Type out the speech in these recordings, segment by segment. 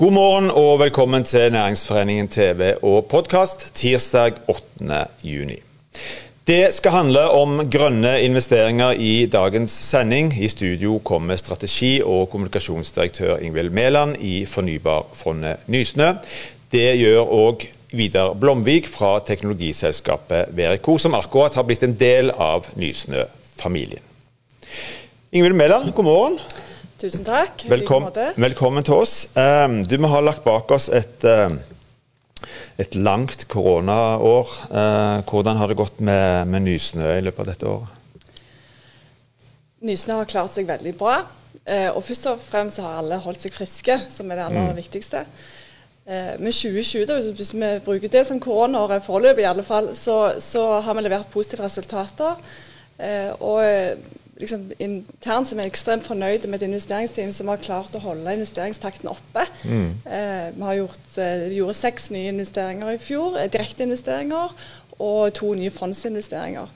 God morgen og velkommen til Næringsforeningen TV og podkast tirsdag 8. juni. Det skal handle om grønne investeringer i dagens sending. I studio kommer strategi- og kommunikasjonsdirektør Ingvild Mæland i Fornybarfondet Nysnø. Det gjør òg Vidar Blomvik fra teknologiselskapet Verico, som akkurat har blitt en del av Nysnø-familien. Ingvild Mæland, god morgen. Tusen takk. Velkommen, velkommen til oss. Um, du, Vi har lagt bak oss et, uh, et langt koronaår. Uh, hvordan har det gått med, med Nysnø i løpet av dette året? Nysnø har klart seg veldig bra. Uh, og først og fremst har alle holdt seg friske, som er det aller mm. viktigste. Med 2020, da, hvis vi bruker det som koronaåret foreløpig, i alle fall, så, så, har vi levert positive resultater. og liksom, internt som er ekstremt fornøyde med et investeringsteam som har klart å holde investeringstakten oppe. Mm. Eh, vi har gjort, eh, gjorde seks nye investeringer i fjor, eh, direkteinvesteringer, og to nye fondsinvesteringer.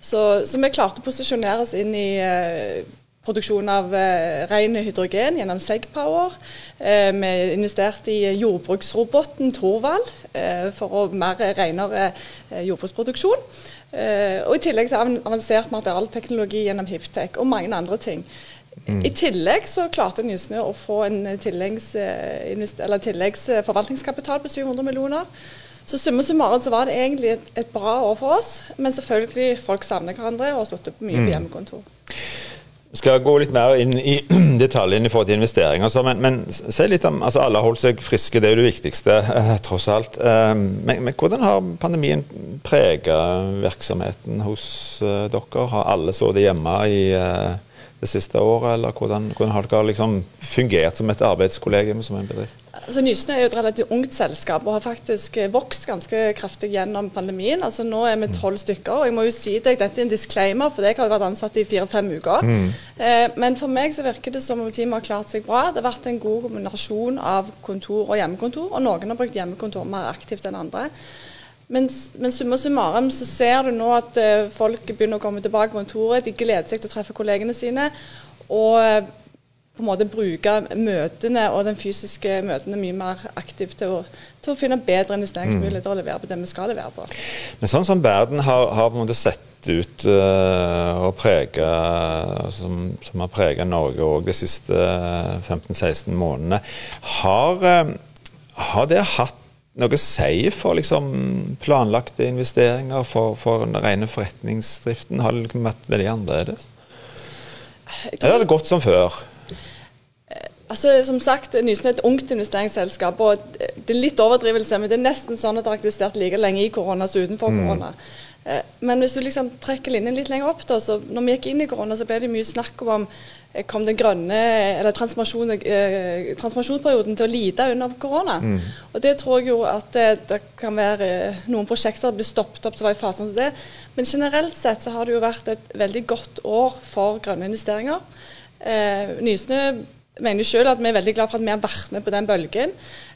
Så, så vi klarte å posisjonere oss inn i eh, produksjon av eh, ren hydrogen gjennom Segpower. Eh, vi investerte i jordbruksroboten Torvald eh, for å mer renere eh, jordbruksproduksjon. Eh, og I tillegg til avansert materialteknologi gjennom Hiptech og mange andre ting. Mm. I tillegg så klarte Nysnø å få en tilleggs, eh, på 700 millioner. Så summa summarum så var det egentlig et, et, bra år for oss. Men selvfølgelig, folk savner hverandre og har sittet mye på mm. hjemmekontor. Skal gå litt mer inn i detaljene i forhold til investeringer. Men, men si litt om, altså Alle har holdt seg friske, det er jo det viktigste, eh, tross alt. Eh, men, men, hvordan har pandemien preget virksomheten hos eh, dere? Har alle sittet hjemme i eh, det siste året, eller hvordan, hvordan har dere liksom fungert som et arbeidskollegium som en bedrift? Altså, Nysnø er jo et relativt ungt selskap og har faktisk eh, vokst ganske kraftig gjennom pandemien. Altså Nå er vi tolv stykker. og jeg må jo si deg, Dette er en disclaimer, for jeg har jo vært ansatt i fire-fem uker. Mm. Eh, men for meg så virker det som om teamet har klart seg bra. Det har vært en god kombinasjon av kontor og hjemmekontor. Og noen har brukt hjemmekontor mer aktivt enn andre. Men, men summa summarum så ser du nå at uh, folk begynner å komme tilbake på kontoret. De gleder seg til å treffe kollegene sine. Og uh, på en måte bruke møtene og den fysiske møtene mye mer aktivt til å, til å finne bedre investeringsmuligheter og levere på det vi skal levere på. Men sånn som verden har, har på en måte sett ut uh, og prega, som, som, har preget Norge òg de siste 15-16 månedene, har, uh, har det hatt noe å si for liksom, planlagte investeringer, for, for den rene forretningsdriften? Har det liksom vært veldig annerledes? Eller har det gått som før? Eh, altså, som sagt, Nysnø er et ungt investeringsselskap. og Det er litt overdrivelse, men det er nesten sånn at det har aktivisert like lenge i korona som utenfor mm. korona. Eh, men hvis du liksom trekker linjen litt lenger opp, da, så når vi gikk inn i korona, så ble det mye snakk om Eh, kom den grønne, eller transformasjon, eh, transformasjonsperioden til å lide under korona. Mm. Og Det tror jeg jo at det, det kan være eh, noen prosjekter som blir stoppet opp som var i fasen som det. Men generelt sett så har det jo vært et veldig godt år for grønne investeringer. Eh, Nysnø mener selv at vi er veldig glad for at vi har vært med på den bølgen.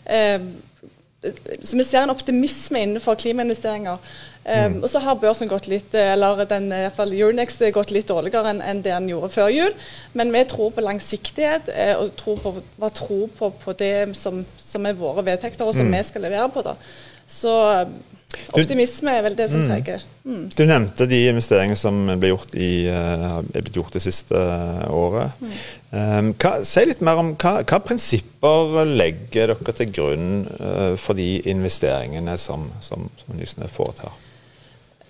Eh, så vi ser en optimisme innenfor klimainvesteringer. Um, mm. Og så har børsen gått litt, eller den, i hvert fall Euronext gått litt dårligere enn, enn det den gjorde før jul. Men vi tror på langsiktighet eh, og tror på, var tro på, på det som, som, er våre vedtekter, og som mm. vi skal levere på. da. Så Optimisme er vel det som mm. preger. Mm. Du nevnte de investeringene som ble gjort i, uh, er blitt gjort det siste uh, året. Mm. Um, hva, si litt mer om hva, hva, prinsipper legger dere til grunn uh, for de investeringene som, som, som Nysnø foretar?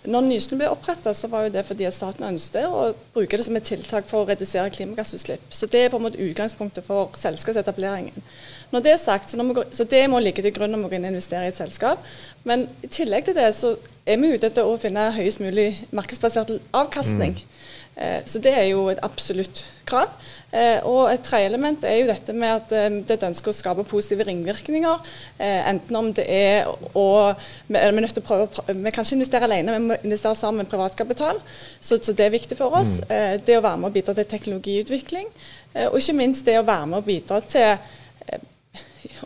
Når Nysnø ble oppretta, var det fordi at staten ønsket å bruke det som et tiltak for å redusere klimagassutslipp. Så Det er på en måte utgangspunktet for selskapsetableringen. Når det er sagt, så, går, så det må ligge til grunn når vi investerer i et selskap. Men i tillegg til det så er vi ute etter å finne høyest mulig markedsbasert avkastning. Mm. Eh, så det er jo et absolutt krav. Eh, og et tredje element er jo dette med at eh, det er et ønske å skape positive ringvirkninger. Enten om det er å Vi er nødt til å prøve Vi kan ikke investere alene, vi må investere sammen med privatkapital. Så, så det er viktig for oss. Mm. Det å være med og bidra til teknologiutvikling. Og ikke minst det å være med og bidra til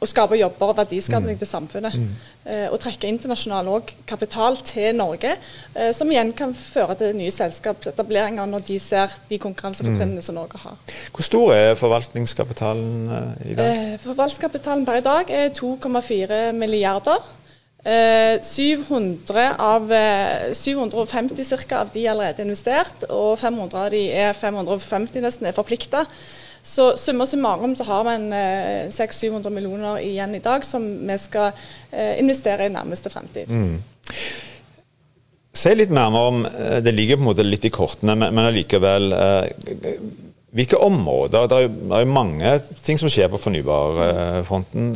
å skape jobber og verdiskaping mm. til samfunnet. Mm. Eh, og trekke internasjonal kapital til Norge, eh, som igjen kan føre til nye selskapsetableringer når de ser de konkurransefortrinnene mm. som Norge har. Hvor stor er forvaltningskapitalen eh, i dag? Eh, forvaltningskapitalen per i dag er 2,4 milliarder. 700 eh, av, 750 cirka, av de er allerede investert, og 500 av de er 550 nesten er forplikta. Så summa summarum så har vi en 600-700 millioner igjen i dag som vi skal eh, investere i nærmeste fremtid. Mm. Si litt nærmere om Det ligger på en måte litt i kortene, men, men allikevel. hvilke områder Det er jo mange ting som skjer på fornybarfronten.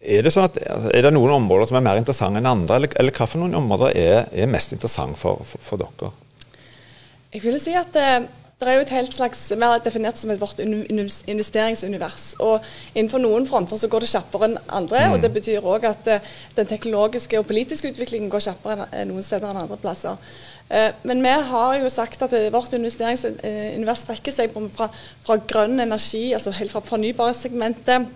Er det, sånn at, er det noen områder som er mer interessante enn andre, eller, eller hvilke områder er, er mest interessant for, for, for, dere? Jeg vil si at eh, det er jo et helt slags, Vi har definert som et vårt investeringsunivers. og Innenfor noen fronter så går det kjappere enn andre. Mm. og Det betyr òg at eh, den teknologiske og politiske utviklingen går kjappere enn noen steder enn andre plasser. Eh, men vi har jo sagt at vårt investeringsunivers strekker seg fra, fra grønn energi, altså helt fra fornybarsegmentet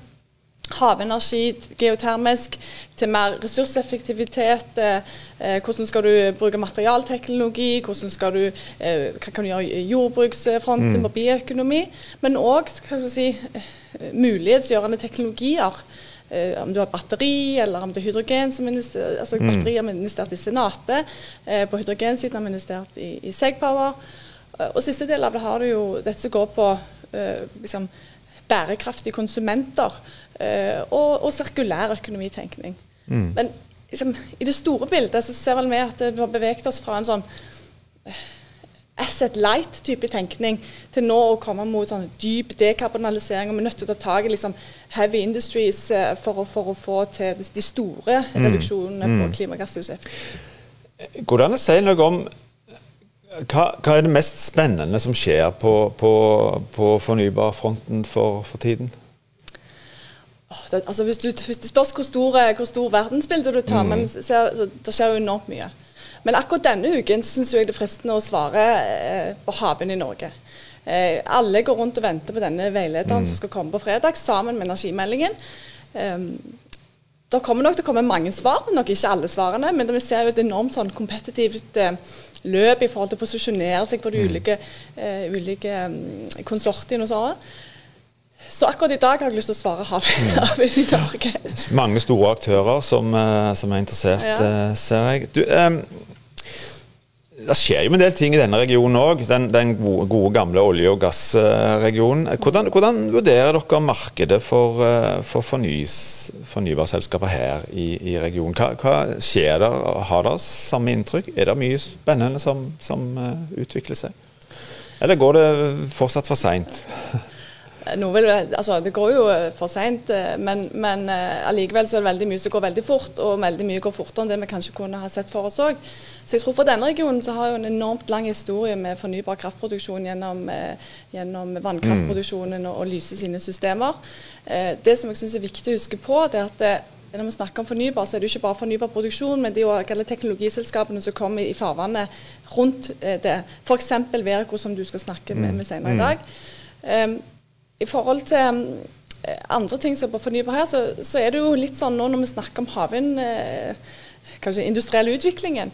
havenergi, geotermisk, til mer ressurseffektivitet. Eh, eh, hvordan skal du bruke materialteknologi, hvordan skal du, eh, hva kan du gjøre i jordbruksfronten mm. og bioøkonomi. Men òg si, eh, mulighetsgjørende teknologier. Eh, om du har batteri, eller om det er hydrogen som invester, altså mm. Batteri har investert i Senatet. På hydrogensiden har vi investert i, i Segpower. og siste del av det har du jo dette som går på liksom, bærekraftige konsumenter uh, og, og sirkulær økonomitenkning. Mm. Men liksom, i det store bildet så ser vel vi at vi har beveget oss fra en sånn uh, asset light-type tenkning til nå å komme mot sånn dyp dekarbonalisering. og Vi er nødt til å ta tak i liksom, heavy industries uh, for, å, for, å, få til de store mm. reduksjonene mm. på klimagassutslipp. Går det an å si noe om hva, hva, er det mest spennende som skjer på, på, på fornybarfronten for, for tiden? det, altså hvis, du, hvis det spørs hvor stor, hvor stor verdensbilde du tar, mm. men ser, det skjer jo enormt mye. Men akkurat denne uken syns jeg det er fristende å svare eh, på havvind i Norge. Eh, alle går rundt og venter på denne veilederen mm. som skal komme på fredag, sammen med energimeldingen. Um, det kommer nok til å komme mange svar, nok ikke alle svarene. Men vi ser jo et enormt sånn kompetitivt eh, løp i forhold til å posisjonere seg for de mm. ulike, uh, ulike um, konsortiene og sånn. Så akkurat i dag har jeg lyst til å svare havvind i Norge. Mange store aktører som, eh, som er interessert, ja. Ser jeg. Du, um, det skjer jo en del ting i denne regionen òg, den, den gode, gode, gamle olje- og gassregionen. Hvordan, hvordan, vurderer dere markedet for, eh, for fornyes, fornybarselskaper her i, i regionen? Hva, hva, skjer der? Har dere samme inntrykk? Er det mye spennende som, som utvikler seg? Eller går det fortsatt for seint? Vil, altså, det går jo eh, for seint, eh, men, men uh, allikevel så er det veldig mye som går veldig fort. Og veldig mye går fortere enn det vi kanskje kunne ha sett for oss òg. Så jeg tror for denne regionen så har jo en enormt lang historie med fornybar kraftproduksjon gjennom, gjennom vannkraftproduksjonen og, og Lyse sine systemer. Det som jeg syns er viktig å huske på, det er at når vi snakker om fornybar, så er det ikke bare fornybar produksjon, men det er jo alle teknologiselskapene som kommer i farvannet rundt det. F.eks. Verco, som du skal snakke med, med senere i mm. dag. Um, i forhold til um, andre ting som er på fornybar her, så, så, er det jo litt sånn nå når vi snakker om havvind, eh, kanskje industriell utviklingen,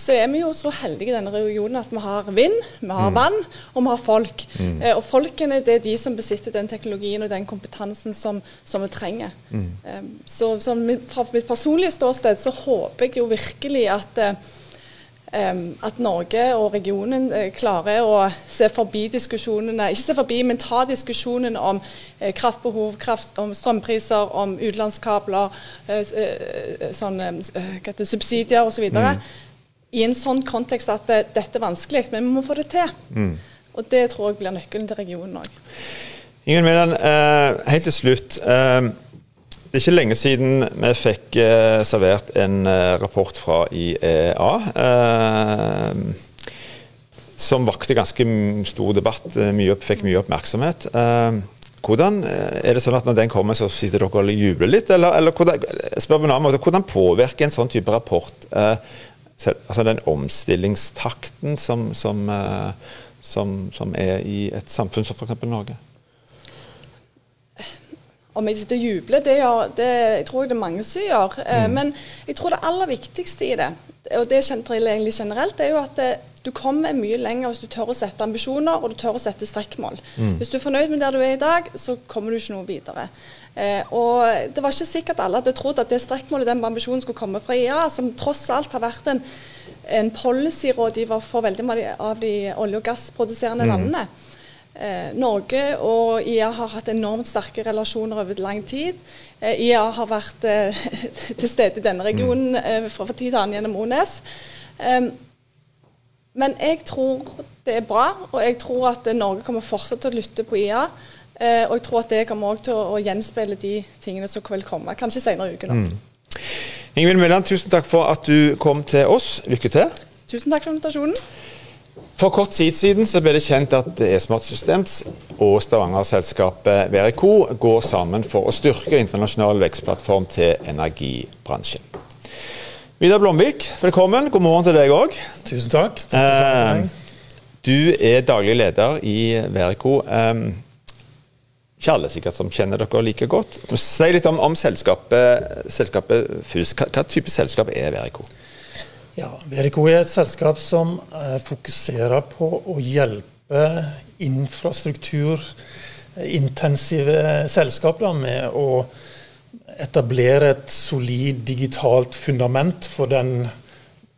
så er vi jo så heldige i denne regionen at vi har vind, vi har mm. vann og vi har folk. Mm. Eh, og folkene det er de som besitter den teknologien og den kompetansen som, som vi trenger. Mm. Eh, så, så fra mitt personlige ståsted så håper jeg jo virkelig at eh, at Norge og regionen uh, klarer å se forbi diskusjonene, ikke se forbi, men ta diskusjonen om uh, kraftbehov, kraft, om strømpriser, om utenlandskabler, uh, sånn, subsidier osv. Så mm. I en sånn kontekst at dette er vanskelig, men vi må få det til. Mm. Og Det tror jeg blir nøkkelen til regionen òg. Ingen Mæland, helt til slutt. Det er ikke lenge siden vi fikk eh, servert en eh, rapport fra IEA. Eh, som vakte ganske stor debatt, mye opp, fikk mye oppmerksomhet. Eh, hvordan eh, er det sånn at Når den kommer, så sitter dere og jubler litt? Eller, eller hvordan, spør på en annen måte, hvordan påvirker en sånn type rapport altså den omstillingstakten som, som, som, som er i et samfunn som f.eks. Norge? Om jeg sitter og jubler, det, gjør, det jeg tror jeg det er mange som gjør. Eh, mm. Men jeg tror det aller viktigste i det, og det kjenner egentlig generelt, det er jo at det, du kommer mye lenger hvis du tør å sette ambisjoner og du tør å sette strekkmål. Mm. Hvis du er fornøyd med der du er i dag, så kommer du ikke noe videre. Eh, og Det var ikke sikkert alle hadde trodd at det strekkmålet den ambisjonen skulle komme fra IA, som tross alt har vært en, en policyrådgiver for veldig mange av de olje- og gassproduserende mm. landene. Eh, Norge og IA har hatt enormt sterke relasjoner over lang tid. Eh, IA har vært eh, til stede i denne regionen mm. fra, tid til annen gjennom ONES. men jeg tror det er bra, og jeg tror at Norge kommer fortsatt til å lytte på IA. Eh, og jeg tror at det kommer også til å, gjenspeile de tingene som vil komme, kanskje senere i uken. Mm. Ingvild Mølland, tusen takk for at du kom til oss. Lykke til. Tusen takk for invitasjonen. For kort tid siden så ble det kjent at E-Smart Systems og Stavanger-selskapet Verico går sammen for å styrke internasjonal vekstplattform til energibransjen. Vidar Blomvik, velkommen. God morgen til deg òg. Tusen takk. takk eh, du er daglig leder i Verico. Eh, ikke sikkert som kjenner dere like godt. Si litt om, om selskapet, selskapet FUS. Hva, hva, type selskap er Verico? Ja, Verico er et selskap som eh, fokuserer på å hjelpe infrastrukturintensive selskap da, med å etablere et solid digitalt fundament for den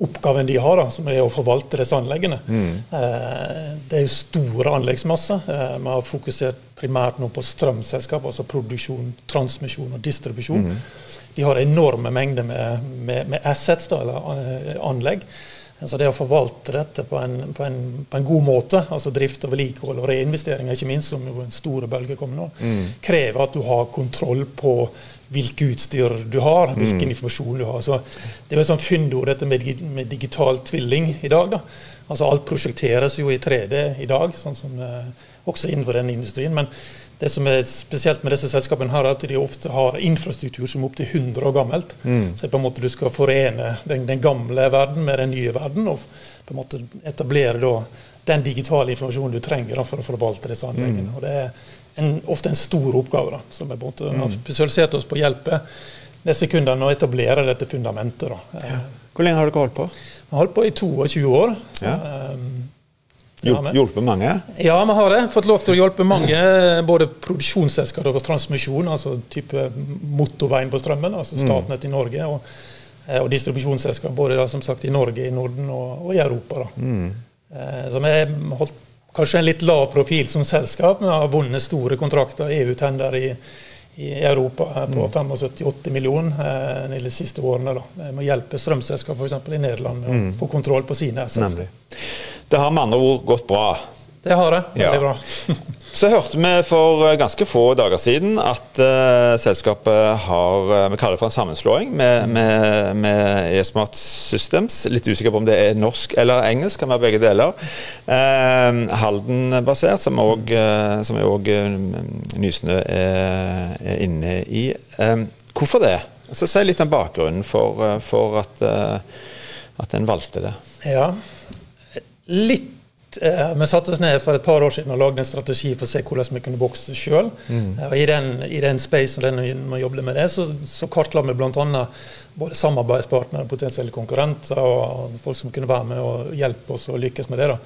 oppgaven de har, da, som er å forvalte disse anleggene. Mm. Eh, det er jo store anleggsmasser. Eh, vi har fokusert primært nå på strømselskap, altså produksjon, transmisjon og distribusjon. Mm. De har enorme mengder med, med, med assets, da, eller eh, anlegg. Så det å forvalte dette på en, på, en, på en, god måte, altså drift og vedlikehold og reinvesteringer, ikke minst, som jo en stor bølge kommer nå, mm. krever at du har kontroll på hvilke utstyr du har, hvilken mm. informasjon du har. Så det er jo sånn fyndord, dette med, med, digital tvilling i dag. da. Altså Alt prosjekteres jo i 3D i dag, sånn som eh, også innenfor den industrien. Men det som er spesielt med disse selskapene, her er at de ofte har infrastruktur som er opptil 100 år gammelt. Mm. Så på en måte du skal forene den, den, gamle verden med den nye verden, og på en måte etablere da den digitale informasjonen du trenger da, for å forvalte disse anleggene. Mm. Og det er en, ofte en stor oppgave. da, som vi mm. har spesialisert oss på å hjelpe disse kundene å etablere dette fundamentet. da. Ja. Hvor lenge har dere holdt på? Vi har holdt på i 22 år. Ja. Um, Hjulpet mange? Ja, vi har det. Fått lov til å hjelpe mange. Både produksjonsselskap og transmisjon, altså type motorveien på strømmen, altså mm. Statnett i Norge, og, eh, og distribusjonsselskap både da, som sagt i Norge, i Norden og, og i Europa. Mm. Eh, så vi har holdt kanskje en litt lav profil som selskap. Vi har vunnet store kontrakter, EU-tender i, i, Europa på 75-80 mm. millioner eh, de siste årene. Da. Med å hjelpe strømselskap f.eks. i Nederland med mm. å få kontroll på sine assets. Det har med andre ord gått bra det har det. Veldig ja. bra. Så hørte vi for eh, ganske få dager siden at uh, selskapet har uh, Vi kaller det for en sammenslåing med, med, med eSmart Systems. Litt usikker på om det er norsk eller engelsk, kan være begge deler. Uh, Halden-basert, som òg Nysnø er, er, inne i. hvorfor det? Så Si litt om bakgrunnen for, for at, at en valgte det. Ja, litt Eh, vi satte oss ned for et par år siden og lagde en strategi for å se hvordan vi kunne vokse sjøl. Mm. Eh, I den, i den spacen den vi jobbet med det, så, så kartla vi bl.a. både samarbeidspartnere, potensielle konkurrenter og folk som kunne være med og hjelpe oss å lykkes med det. Da.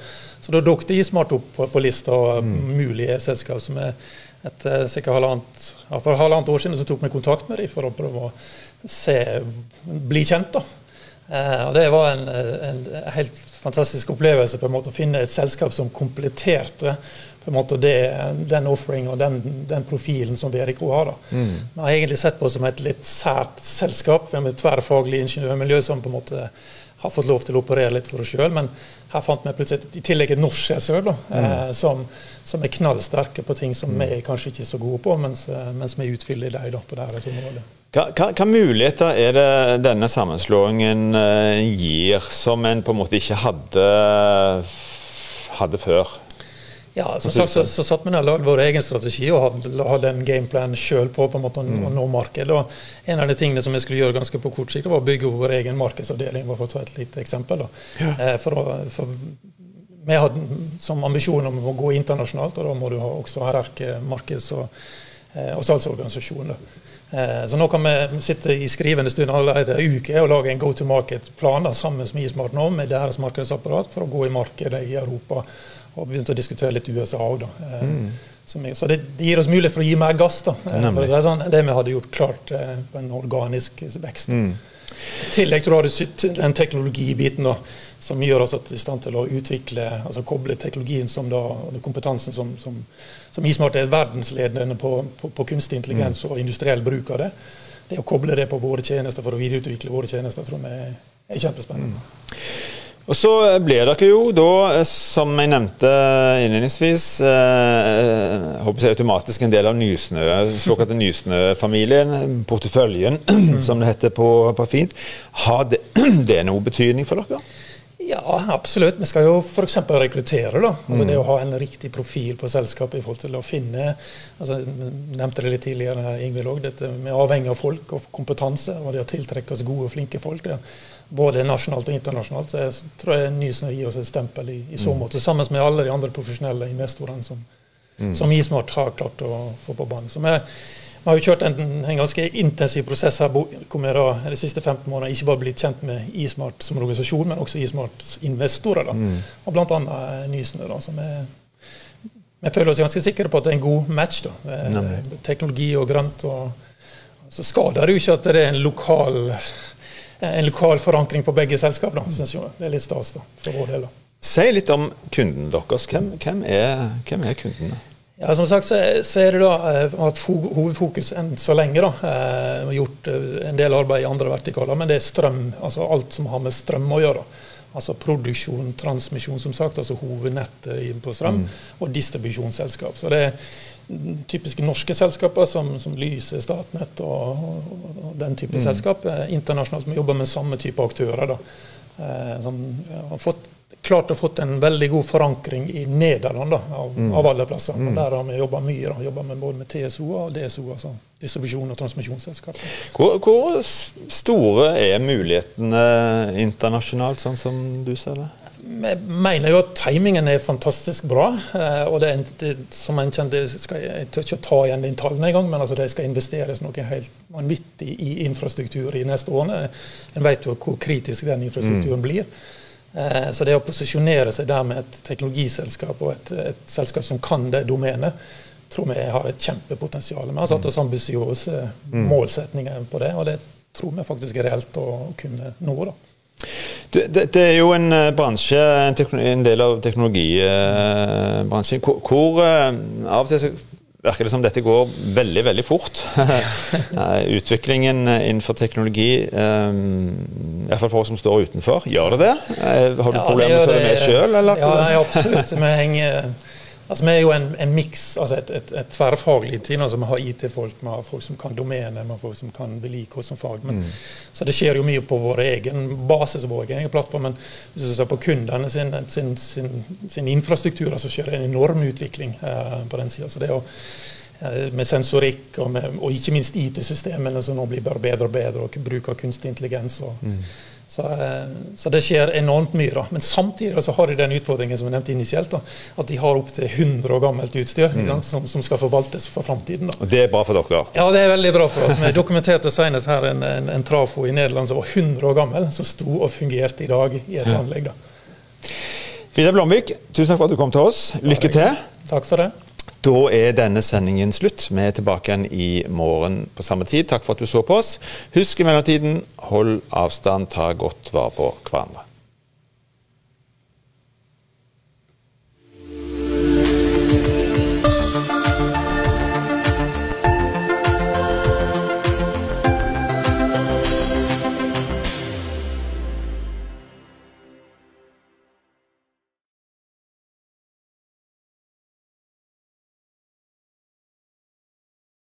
Så da dukket Ismart opp på, på lista av mm. mulige selskap. som er et, eh, sikkert halvannet, ja, For halvannet år siden så tok vi kontakt med dem for å prøve å se, bli kjent. da. Eh, og Det var en, en, helt fantastisk opplevelse på en måte å finne et selskap som kompletterte på en måte det, den offering og den, den, profilen som VRK har. da. Mm. Vi har egentlig sett på som et litt sært selskap med et tverrfaglig ingeniørmiljø som på en måte har fått lov til å operere litt for oss sjøl. Men her fant vi plutselig i tillegg et norsk selskap mm. eh, som, som, er knallsterke på ting som mm. vi kanskje ikke er så gode på, mens, eh, mens vi utfyller dem på deres område. Hva, hva, hva, muligheter er det denne sammenslåingen uh, gir, som en på en måte ikke hadde, hadde før? Ja, som sagt så, så satt vi ned og lagde vår egen strategi og hadde, en gameplan sjøl på på en måte å mm. nå markedet. Og en av de tingene som vi skulle gjøre ganske på kort sikt, var å bygge vår egen markedsavdeling. for å ta et lite eksempel. Ja. Eh, for, å, for vi hadde som ambisjon om å gå internasjonalt, og da må du ha også ha sterke markeds- og og salgsorganisasjon. Så nå kan vi sitte i skrivende stund allerede en uke og lage en go to market-plan sammen med Ismart nå, med deres markedsapparat for å gå i markedet i Europa. Og begynte å diskutere litt USA òg, da. Mm. Så det, det, gir oss mulighet for å gi mer gass da, å si sånn, det vi hadde gjort klart på en organisk vekst. Mm. I tillegg jeg du den teknologibiten da, som gjør oss i stand til å utvikle, altså koble teknologien som da, kompetansen som, som, som Ismart er verdensledende på, på, på kunstig intelligens mm. og industriell bruk av det. Det å koble det på våre tjenester for å videreutvikle våre tjenester tror jeg er kjempespennende. Mm. Og Så ble dere jo da, som jeg nevnte innledningsvis, eh, håper jeg automatisk en del av Nysnø, såkalte Nysnø-familien, porteføljen, som det heter på, på fint. Har det, det noe betydning for dere? Ja, absolutt. Vi skal jo f.eks. rekruttere. da. Altså mm. Det å ha en riktig profil på selskapet i forhold til å finne altså Jeg nevnte det litt tidligere, Ingvild òg. Vi er avhengig av folk og kompetanse. Og det å tiltrekke oss gode og flinke folk, det, både nasjonalt og internasjonalt, så jeg tror jeg Nysnø gir oss et stempel i, i så mm. måte. Sammen med alle de andre profesjonelle investorene som, mm. som Ismart har klart å få på banen. Så vi vi har jo kjørt en, en, ganske intensiv prosess her da, de siste 15 månedene ikke bare blitt kjent med Ismart som organisasjon, men også Ismarts investorer. Da. Mm. Og bl.a. Nysnø. Da, som er føler oss ganske sikre på at det er en god match. da. Teknologi og grønt. og Så skader det jo ikke at det er en lokal, en lokal forankring på begge selskap. da, synes jeg. Det er litt stas da, for vår del. da. Si litt om kunden deres. Hvem, hvem, er, hvem er kundene? Ja, Som sagt så, så er det da at hovedfokus enn så lenge. da, har Gjort eh, en del arbeid i andre vertikaler, men det er strøm, altså alt som har med strøm å gjøre. Altså produksjon, transmisjon, som sagt, altså hovednettet på strøm, mm. og distribusjonsselskap. Så det er typiske norske selskaper som, som Lyse, Statnett og, og, og, den type mm. selskap. Internasjonalt som jobber med samme type aktører. da, som har fått klart å fått en veldig god forankring i Nederland, da, av, mm. av, alle plasser. Mm. Der har vi jobba mye. da, jobba med både med TSO og DSO, altså distribusjon- og transmisjonsselskap. Hvor, hvor, store er mulighetene internasjonalt, sånn som du ser det? Jeg mener jo at timingen er fantastisk bra. Eh, og det, det som en kjente, skal, Jeg tør ikke ta igjen den tallene engang, men altså det skal investeres noe helt vanvittig i infrastruktur i neste årene. En vet jo hvor kritisk den infrastrukturen mm. blir. Eh, så det å posisjonere seg der med et teknologiselskap og et, et selskap som kan det domenet, tror vi har et kjempepotensial. Vi har satt oss ambisiøse mm. målsetninger på det, og det tror vi faktisk er reelt å kunne nå. da. Det, det, det, er jo en eh, bransje, en, en del av teknologibransjen, hvor, hvor av og til virker det som dette går veldig, veldig fort. Utviklingen innenfor teknologi, um, fall for oss som står utenfor, gjør det det? Eh, har du ja, problemer med å følge med sjøl, eller? Ja, nei, absolutt. Vi henger Altså, vi er jo en, en miks, altså et, et, et, tverrfaglig team. altså Vi har IT-folk, vi har folk som kan domene, vi har folk som kan vedlikehold som fag. Men, mm. Så det skjer jo mye på vår egen basis, vår egen plattform. Men hvis du ser på kundene sin, sin, sin, sin infrastruktur, så skjer det en enorm utvikling eh, på den sida. Så det å eh, med sensorikk og, med, og ikke minst IT-systemene som nå blir bare bedre og bedre, og bruk av kunstig intelligens. og mm. Så, eh, så, det skjer enormt mye. da. Men samtidig så har de den utfordringen som jeg nevnte initielt, da, at de har opptil 100 år gammelt utstyr mm. som, som, skal forvaltes for framtiden. Og det er bra for dere? Ja, det er veldig bra for oss. Vi dokumenterte senest her en, en, en, trafo i Nederland som var 100 år gammel, som sto og fungerte i dag i et anlegg. da. Vidar Blomvik, tusen takk for at du kom til oss. Lykke til. Takk for det. Da er denne sendingen slutt. Vi er tilbake igjen i morgen på samme tid. Takk for at du så på oss. Husk i mellomtiden, hold avstand, ta godt vare på hverandre.